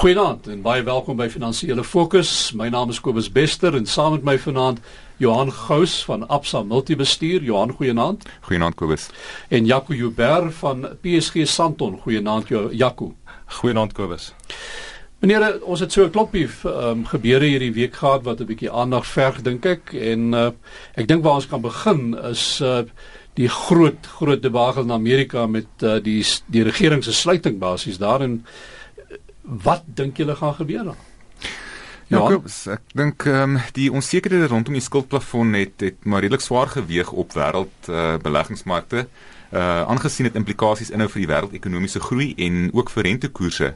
Goeienaand en baie welkom by Finansiële Fokus. My naam is Kobus Bester en saam met my vanaand Johan Gous van Absa Multibestuur. Johan, goeienaand. Goeienaand Kobus. En Jaco Huber van PSG Santon. Goeienaand Jaco. Goeienaand Kobus. Meneer, ons het so 'n kloppie um, gebeure hierdie week gehad wat 'n bietjie aandag verg dink ek en uh, ek dink waar ons kan begin is uh, die groot groot debakel in Amerika met uh, die die regering se sluiting basies daarin wat dink julle gaan gebeur dan? Ja, ek, ek dink ehm um, die onsekerhede rondom die skuldplafon het het maar redelik swaar geweeg op wêreld uh, beleggingsmarkte. Uh aangesien dit implikasies inhou vir die wêreldekonomiese groei en ook vir rentekoerse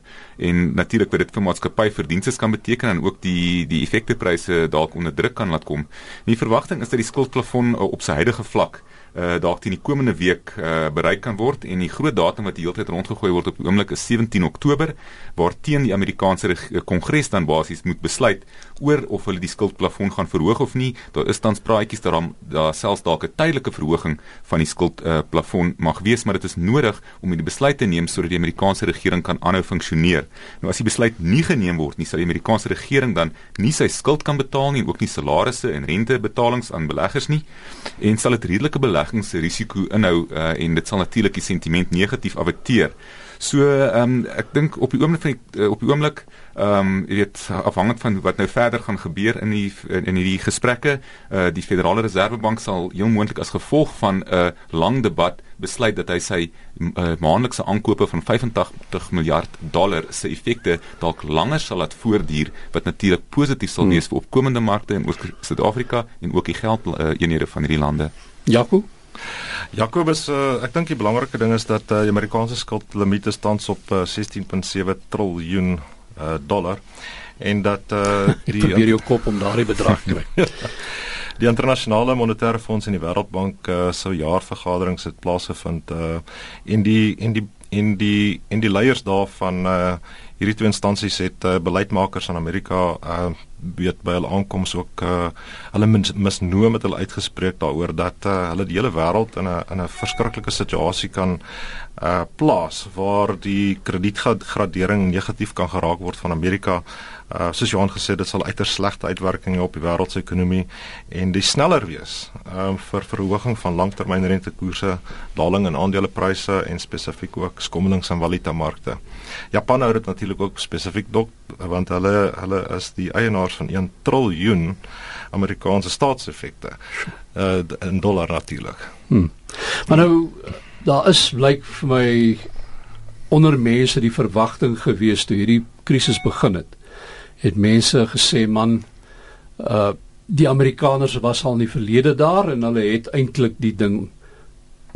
en natuurlik wat dit vir maatskappy verdienste kan beteken en ook die die effektepryse dalk onder druk kan laat kom. Die verwagting is dat die skuldplafon uh, op sy huidige vlak uh, dalk teen die komende week uh, bereik kan word en die groot datum wat die hele tyd rondgegooi word op die oomblik is 17 Oktober waar teen die Amerikaanse eh, Kongres dan basies moet besluit oor of hulle die skuldplafon gaan verhoog of nie. Daar is tans praatjies dat daar daar selfs dalk 'n tydelike verhoging van die skuldplafon uh, mag wees, maar dit is nodig om die besluit te neem sodat die Amerikaanse regering kan aanhou funksioneer. Nou as die besluit nie geneem word nie, sal die Amerikaanse regering dan nie sy skuld kan betaal nie en ook nie salarisse en rentebetalings aan beleggers nie en sal dit redelike beleggingsrisiko inhou uh, en dit sal natuurlik die sentiment negatief affekteer. So ehm um, ek dink op die oomblik van die, uh, op die oomblik ehm um, jy weet afhangend van wat nou verder gaan gebeur in die in, in hierdie gesprekke, uh, die Federale Reservebank sal heel moontlik as gevolg van 'n uh, lang debat besluit dat hy sy uh, maandelikse aankope van 85 miljard dollar se effekte dalk langer sal laat voortduur wat natuurlik positief sal wees hmm. vir opkomende markte in Suid-Afrika en ook die geld uh, eenhede van hierdie lande. Jaco Jakobus, uh, ek dink die belangrike ding is dat uh, die Amerikaanse skuldlimiet tans op uh, 16.7 triljoen uh, dollar en dat uh, die probeer jou kop om daardie bedrag kry. die internasionale monetaire fonds en die wêreldbank uh, sou jaarvergaderings het plaasgevind uh, en die en die en die en die leiers daarvan uh, hierdie twee instansies het uh, beleidsmakers in Amerika uh, weet by hulle aankoms ook uh, hulle misnoom met hulle uitgespreek daaroor dat uh, hulle die hele wêreld in 'n in 'n verskriklike situasie kan uh, plaas waar die kredietgradering negatief kan geraak word van Amerika uh, soos Johan gesê dit sal uiters slegte uitwerkings op die wêreldsekonomie en die sneller wees um, vir verhoging van langtermynrentekoerse, daling in aandelepryse en spesifiek ook skommelings in valutamarkte. Japan hou dit natuurlik ook spesifiek dop want hulle hulle is die eienaars van 1 triljoen Amerikaanse staatseffekte uh, in dollar natuurlik. Hmm. Maar nou daar is blyk vir my onder mense die verwagting gewees toe hierdie krisis begin het het mense gesê man uh die Amerikaners was al in die verlede daar en hulle het eintlik die ding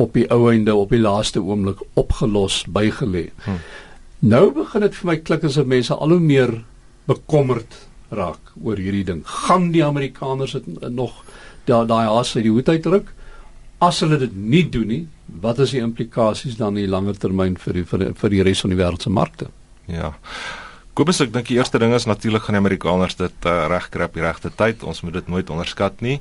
op die ou einde op die laaste oomblik opgelos bygelê. Hmm. Nou begin dit vir my klik asof mense al hoe meer bekommerd raak oor hierdie ding. Gaan die Amerikaners dit nog daai daai haas uit die hoed uitdruk? As hulle dit nie doen nie, wat is die implikasies dan in die langer termyn vir die, vir die, vir die res van die wêreld se markte? Ja. Kobus ek dink die eerste ding is natuurlik gaan die Amerikaners dit uh, regkry op die regte tyd. Ons moet dit nooit onderskat nie.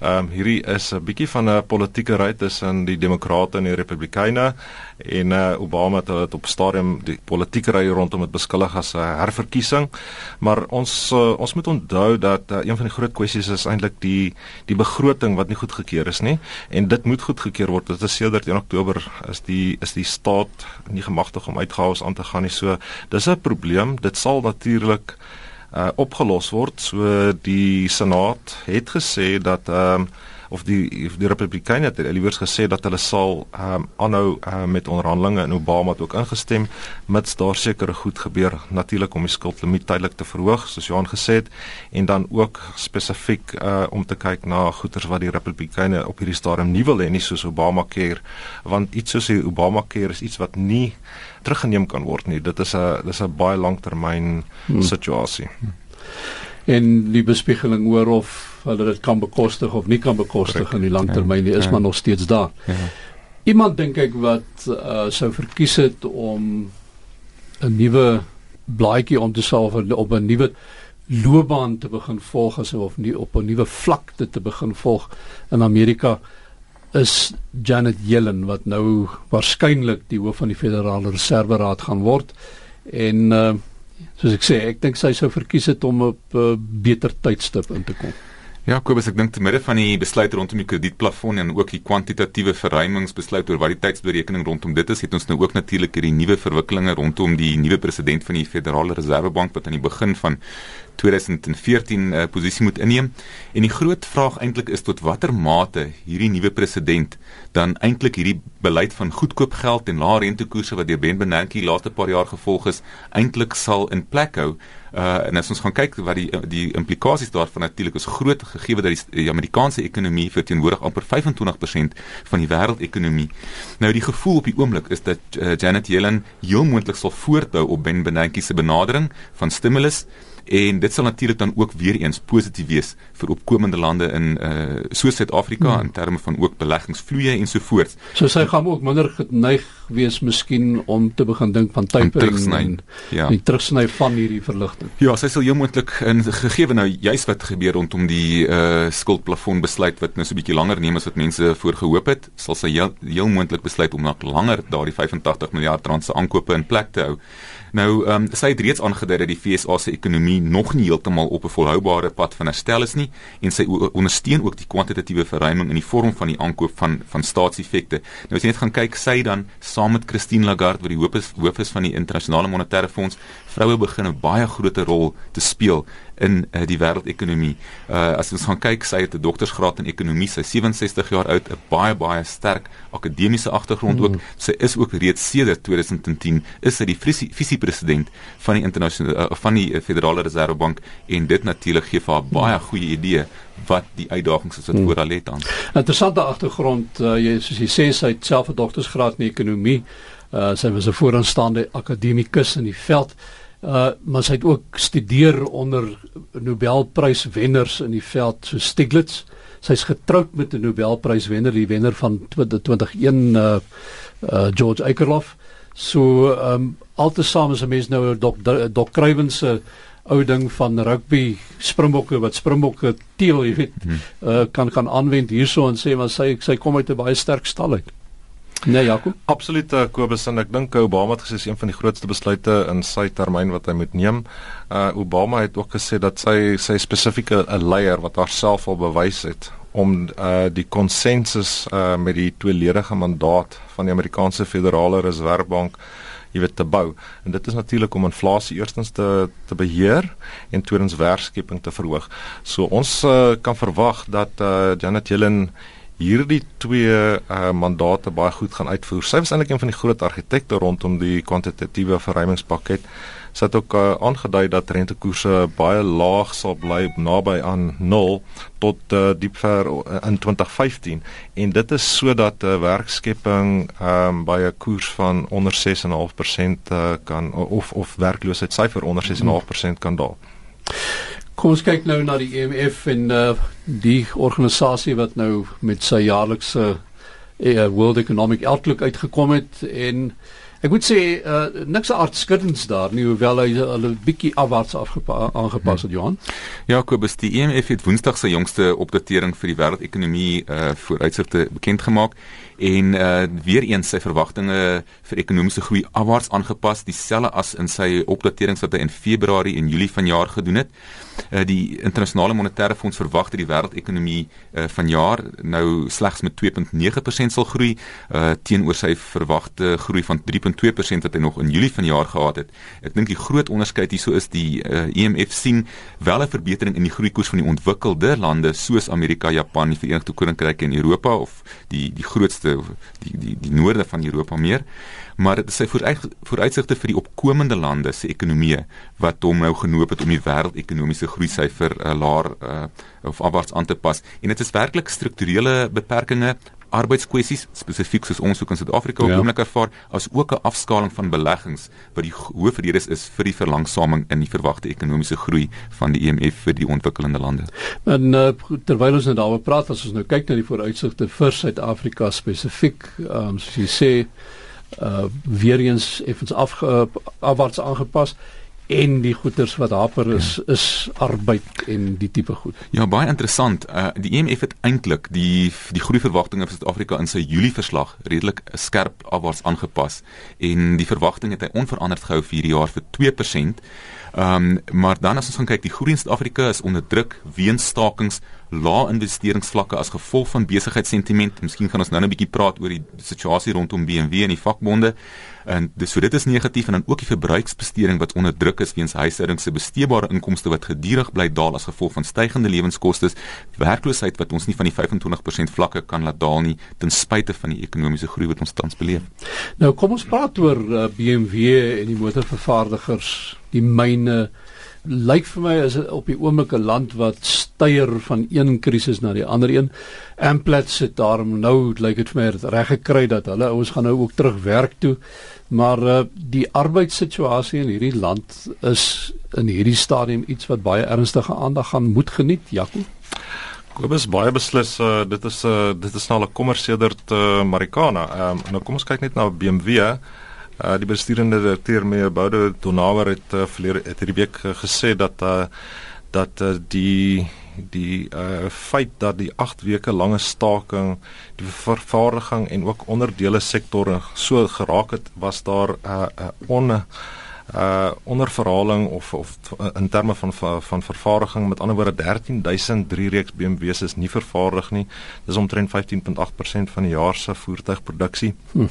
Ehm um, hierdie is 'n bietjie van 'n politieke ry tussen die Demokrate en die Republikeine en uh, Obama het dit op stadium die politieke ry rondom dit beskuldig as 'n herverkiesing. Maar ons uh, ons moet onthou dat uh, een van die groot kwessies is eintlik die die begroting wat nie goedgekeur is nie en dit moet goedgekeur word. Dit is sedert 1 Oktober is die is die staat nie gemagtig om uitgawes aan te gaan nie. So dis 'n probleem. Dit sal natuurlik uh, opgelos word. So die Senaat het gesê dat ehm um, of die die Republikeine het iewers gesê dat hulle sal ehm um, aanhou uh, met onderhandelinge en Obama het ook ingestem mits daar sekere goed gebeur natuurlik om die skuldlimiet tydelik te verhoog soos Johan gesê het en dan ook spesifiek uh, om te kyk na goederes wat die Republikeine op hierdie stadium nie wil hê nie soos Obamacare want iets soos die Obamacare is iets wat nie teruggeneem kan word nie. Dit is 'n dis 'n baie langtermyn hmm. situasie. En die bespiegeling oor of hulle dit kan bekostig of nie kan bekostig Correct. in die langtermyn ja, is ja. maar nog steeds daar. Ja. Iemand dink ek wat uh, sou verkies het om 'n nuwe blaadjie om te salf op 'n nuwe loopbaan te begin volg as of nie op 'n nuwe vlakte te begin volg in Amerika is Janet Yellen wat nou waarskynlik die hoof van die Federale Reserve Raad gaan word en uh, Soos ek sê, ek dink sy sou verkies het om op 'n uh, beter tydstip in te kom. Ja, Kobus, ek dink te midde van die besluit rondom die kredietplafon en ook die kwantitatiewe verruimingsbesluit oor wat die tydsberekening rondom dit is, het ons nou ook natuurlik hierdie nuwe verwikkelinge rondom die nuwe president van die Federale Reservebank wat aan die begin van 2014 'n uh, posisie moet inneem. En die groot vraag eintlik is tot watter mate hierdie nuwe president dan eintlik hierdie beleid van goedkoop geld en lae rentekoerse wat deur Ben Bernanke die laaste paar jaar gevolg is, eintlik sal in plek hou. Uh en as ons gaan kyk wat die die implikasies daarvan natuurlik is groot gegee dat die, die Amerikaanse ekonomie verteenwoordig amper 25% van die wêreldekonomie. Nou die gevoel op die oomblik is dat uh, Janet Yellen heel moontlik sal voortbou op Ben Bernanke se benadering van stimulus en dit sal natuurlik dan ook weer eens positief wees vir opkomende lande in uh so Suid-Afrika hmm. in terme van ook beleggingsvloeye en so voort. So sy gaan ook minder geneig wees miskien om te begin dink van tapering en ja. die terugsny van hierdie verligting. Ja, sy sal heel moontlik in gegee nou juis wat gebeur rondom die uh skuldplafon besluit wat nou so 'n bietjie langer neem as wat mense voorgehoop het, sal sy heel, heel moontlik besluit om nog langer daardie 85 miljard rand se aankope in plek te hou. Nou, ehm um, sy het reeds aangedui dat die FSA se ekonomie nog nie heeltemal op 'n volhoubare pad van herstel is nie en sy ondersteun ook die kwantitatiewe verruiming in die vorm van die aankoop van van staatseffekte. Nou as jy net gaan kyk, sy dan saam met Christine Lagarde wat die hoof is hoof is van die internasionale monetaire fonds, vroue begin 'n baie groot rol te speel in uh, die wêreldekonomie. Uh as ons gaan kyk, sy het 'n doktorsgraad in ekonomie, sy 67 jaar oud, 'n baie baie sterk akademiese agtergrond mm. ook. Sy is ook reeds sedert 2010 is sy die visiepresident van die internasionale uh, van die Federale Reservebank en dit natuurlik gee vir haar baie goeie idee wat die uitdagings is wat hmm. voor haar lê dan. Interessante agtergrond, uh, jy soos jy sê sy het self 'n doktorsgraad in ekonomie. Uh, sy was 'n vooraanstaande akademikus in die veld. Uh maar sy het ook studeer onder Nobelpryswenners in die veld so Stiglitz. Sy's getroud met 'n Nobelpryswenner, die wenner van 2021 uh uh George Akerlof. So um altesaam is 'n mens nou dok dok Kruiven se ou ding van rugby springbokke wat springbokke teel, jy weet, hmm. uh kan kan aanwend hierso en sê maar sy sy kom uit 'n baie sterk stal uit. Nee, Jaco. Absoluut uh, Kobus en ek dink Obama het gesê dis een van die grootste besluite in sy termyn wat hy moet neem. Uh Obama het ook gesê dat sy sy spesifieke 'n leier wat haarself al bewys het om uh die konsensus uh met die tweeledige mandaat van die Amerikaanse Federale Reservebank jy weet te bou. En dit is natuurlik om inflasie eerstens te te beheer en tweedens werkskeping te verhoog. So ons uh, kan verwag dat uh Janet Yellen hierdie twee uh, mandate baie goed gaan uitvoer. Sy was eintlik een van die groot argitekte rondom die kwantitatiewe verruimingspakket. Sy het ook uh, aangedui dat rentekoerse baie laag sal bly naby aan 0 tot uh, diep ver in 2015 en dit is sodat uh, werkskepping um, by 'n koers van onder 6.5% uh, kan of of werkloosheidssyfer onder 6.5% kan daal. Kom ons kyk nou na die IMF e en uh, die organisasie wat nou met sy jaarlikse uh, World Economic Outlook uitgekom het en ek moet sê uh, niks aardskuddends daar nie hoewel hy hulle bietjie afwaarts aangepas het Johan. Ja, Kobus, die IMF e het Woensdag sy jongste opdatering vir die wêreldekonomie uh, vooruitsigte bekend gemaak en uh, weer eens sy verwagtinge vir ekonomiese groei afwaarts aangepas dieselfde as in sy opdaterings wat hy in Februarie en Julie vanjaar gedoen het. Uh, die internasionale monetaire fonds verwag dat die wêreldekonomie uh, vanjaar nou slegs met 2.9% sal groei uh, teenoor sy verwagte groei van 3.2% wat hy nog in Julie vanjaar gehad het. Ek dink die groot onderskeid hierso is die uh, IMF sien wel 'n verbetering in die groeikoers van die ontwikkelde lande soos Amerika, Japan, die Verenigde Koninkryk en Europa of die die grootste die die die noorde van Europa meer maar dit sê vooruitsigte vir die opkomende lande se ekonomieë wat hom nou genoop het om die wêreldekonomiese groei syfer uh, laer uh, of afwaarts aan te pas en dit is werklik strukturele beperkings arbeidskwessies spesifiek soos ons ook in Suid-Afrika ja. oomblik ervaar as ook 'n afskaling van beleggings wat die hoofrede is, is vir die verlangsaming in die verwagte ekonomiese groei van die IMF e vir die ontwikkelende lande. En uh, terwyl ons nou daaroor praat, as ons nou kyk na die vooruitsigte vir Suid-Afrika spesifiek, um, soos jy sê, uh weer eens effens af uh, afwaarts aangepas en die goederes wat haper is ja. is arbeid en die tipe goed. Ja, baie interessant. Uh die IMF e het eintlik die die groeiverwagtinge vir Suid-Afrika in sy Julie verslag redelik skerp afwaarts aangepas en die verwagting het hy onveranderd gehou vir hierdie jaar vir 2%. Ehm um, maar dan as ons gaan kyk, die groei in Suid-Afrika is onder druk weens stakings, lae investeringsvlakke as gevolg van besigheidssentiment. Miskien gaan ons nou 'n bietjie praat oor die situasie rondom BMW en die vakbonde. En dis so dit is negatief en dan ook die verbruiksbesteding wat onder druk is weens huishoudings se besteedbare inkomste wat gedurig bly daal as gevolg van stygende lewenskoste, werkloosheid wat ons nie van die 25% vlakke kan laat daal nie ten spyte van die ekonomiese groei wat ons tans beleef. Nou kom ons praat oor uh, BMW en die motorvervaardigers die myne lyk vir my is op die oomblik 'n land wat styer van een krisis na die ander een. Amplat sit daarom nou lyk dit vir my reg gekry dat hulle ouens gaan nou ook terug werk toe. Maar uh, die arbeidssituasie in hierdie land is in hierdie stadium iets wat baie ernstige aandag gaan moet geniet, Jaco. Kobus baie beslis uh, dit is uh, dit is nou 'n kommersiëler uh, Marikana. Ehm um, nou kom ons kyk net na BMW. Uh, die bestuurende direkteur meneer Boude Donawer het uh, verlede het hierdie week uh, gesê dat uh, dat uh, die die uh, feit dat die 8 weke lange staking die vervaardiging en ook onderdele sektore so geraak het was daar 'n uh, uh, on uh onderverhaling of of in terme van van vervaardiging met ander woorde 13003 reeks BMW's is nie vervaardig nie. Dis omtrent 15.8% van die jaar se voertuigproduksie. Hm.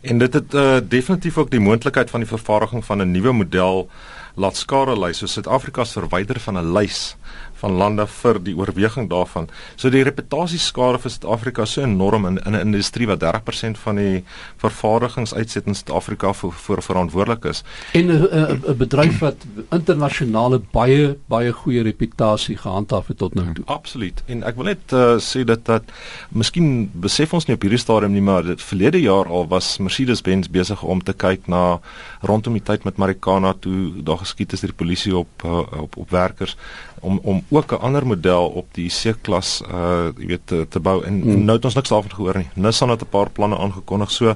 En dit het uh, definitief ook die moontlikheid van die vervaardiging van 'n nuwe model laat skare lys. So Suid-Afrika se verwyder van 'n lys van lande vir die oorweging daarvan. So die reputasieskade vir Suid-Afrika is so enorm in, in 'n industrie wat 30% van die vervaardigingsuitset in Suid-Afrika vir voor verantwoordelik is. En 'n bedryf wat internasionale baie baie goeie reputasie gehandhaaf het tot nou toe. Absoluut. En ek wil net uh, sê dat dat miskien besef ons nie op hierdie stadium nie, maar dit verlede jaar al was Mercedes-Benz besig om te kyk na rondom die tyd met Marikana toe daar geskiet is deur die polisie op uh, op op werkers om om ook 'n ander model op die C-klas uh jy weet te, te bou en hmm. nou het ons niks daarvan gehoor nie. Nissan het 'n paar planne aangekondig. So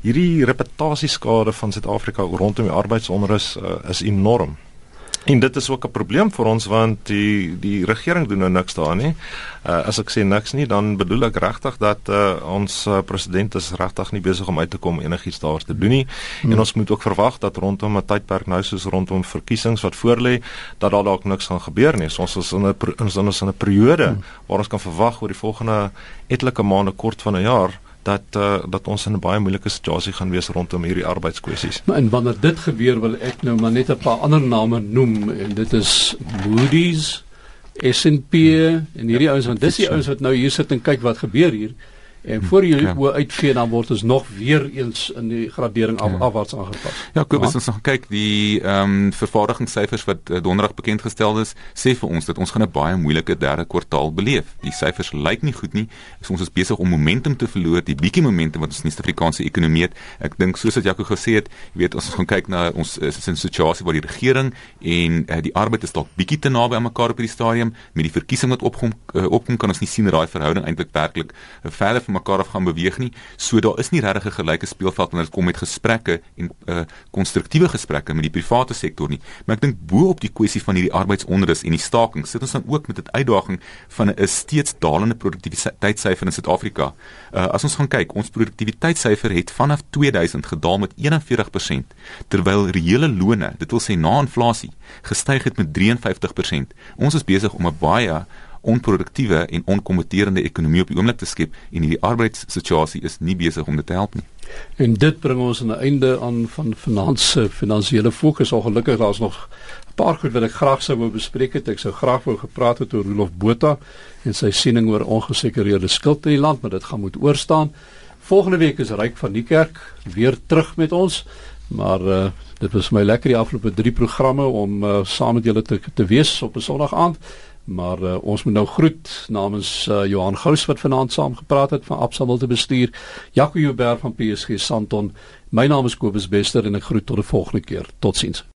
hierdie reputasieskade van Suid-Afrika rondom die arbeidsonrus uh, is enorm. En dit is ook 'n probleem vir ons want die die regering doen nou niks daar nie. Uh, as ek sê niks nie, dan bedoel ek regtig dat uh, ons uh, president is regtig nie besig om uit te kom enigiets daar te doen nie. Hmm. En ons moet ook verwag dat rondom 'n tydperk nou soos rondom verkiesings wat voorlê, dat daar dalk niks gaan gebeur nie. So ons is in 'n ons is in 'n periode hmm. waar ons kan verwag oor die volgende etlike maande kort van 'n jaar dat uh, dat ons in 'n baie moeilike situasie gaan wees rondom hierdie arbeidskwessies. Maar en wanneer dit gebeur wil ek nou maar net 'n paar ander name noem en dit is Moody's, S&P en hierdie ouens want dis die ouens wat nou hier sit en kyk wat gebeur hier. En voor jy ja. uitvee dan word ons nog weer eens in die gradering af, ja. afwaarts aangepas. Ja, kom ons nog kyk die ehm um, vervaardigingssyfers wat uh, donderdag bekend gestel is, sê vir ons dat ons gaan 'n baie moeilike derde kwartaal beleef. Die syfers lyk nie goed nie. So ons is besig om momentum te verloor, die bietjie momentum wat ons in die Suid-Afrikaanse ekonomie het. Ek dink soos wat Jaco gesê het, jy weet ons gaan kyk na ons is in 'n situasie waar die regering en uh, die arbeid is dalk bietjie te naby aan mekaar op hierdie stadium met die verkiesing wat opkom uh, opkom kan ons nie sien dat daai verhouding eintlik werklik uh, verder van mekaar af gaan beweeg nie. So daar is nie regtig 'n gelyke speelveld wanneer dit kom met gesprekke en uh konstruktiewe gesprekke met die private sektor nie. Maar ek dink bo op die kwessie van hierdie arbeidsonrus en die staking sit ons dan ook met 'n uitdaging van 'n steeds dalende produktiwiteitssyfer in Suid-Afrika. Uh as ons gaan kyk, ons produktiwiteitssyfer het vanaf 2000 gedaal met 41% terwyl reële lone, dit wil sê na inflasie, gestyg het met 53%. Ons is besig om 'n baie onproduktiewe en onkompeterende ekonomie op die oomblik te skep en hierdie arbeidssituasie is nie besig om dit te help nie. En dit bring ons aan 'n einde aan van finansie finansiële fokus. Ongelukkig daar's nog 'n paar goed wat ek graag sou wou bespreek het. Ek sou graag wou gepraat het oor Rolof Botha en sy siening oor ongesekerede skuld in die land, maar dit gaan moet oorstaan. Volgende week is Ryk van die Kerk weer terug met ons. Maar uh, dit was my lekker die afgelope 3 programme om uh, saam met julle te te wees op 'n Sondag aand. Maar uh, ons moet nou groet namens uh, Johan Gous wat vanaand saam gepraat het van Absa wil te bestuur. Jaco Joubert van PSG Santon. My naam is Kobus Bester en ek groet tot 'n volgende keer. Totsiens.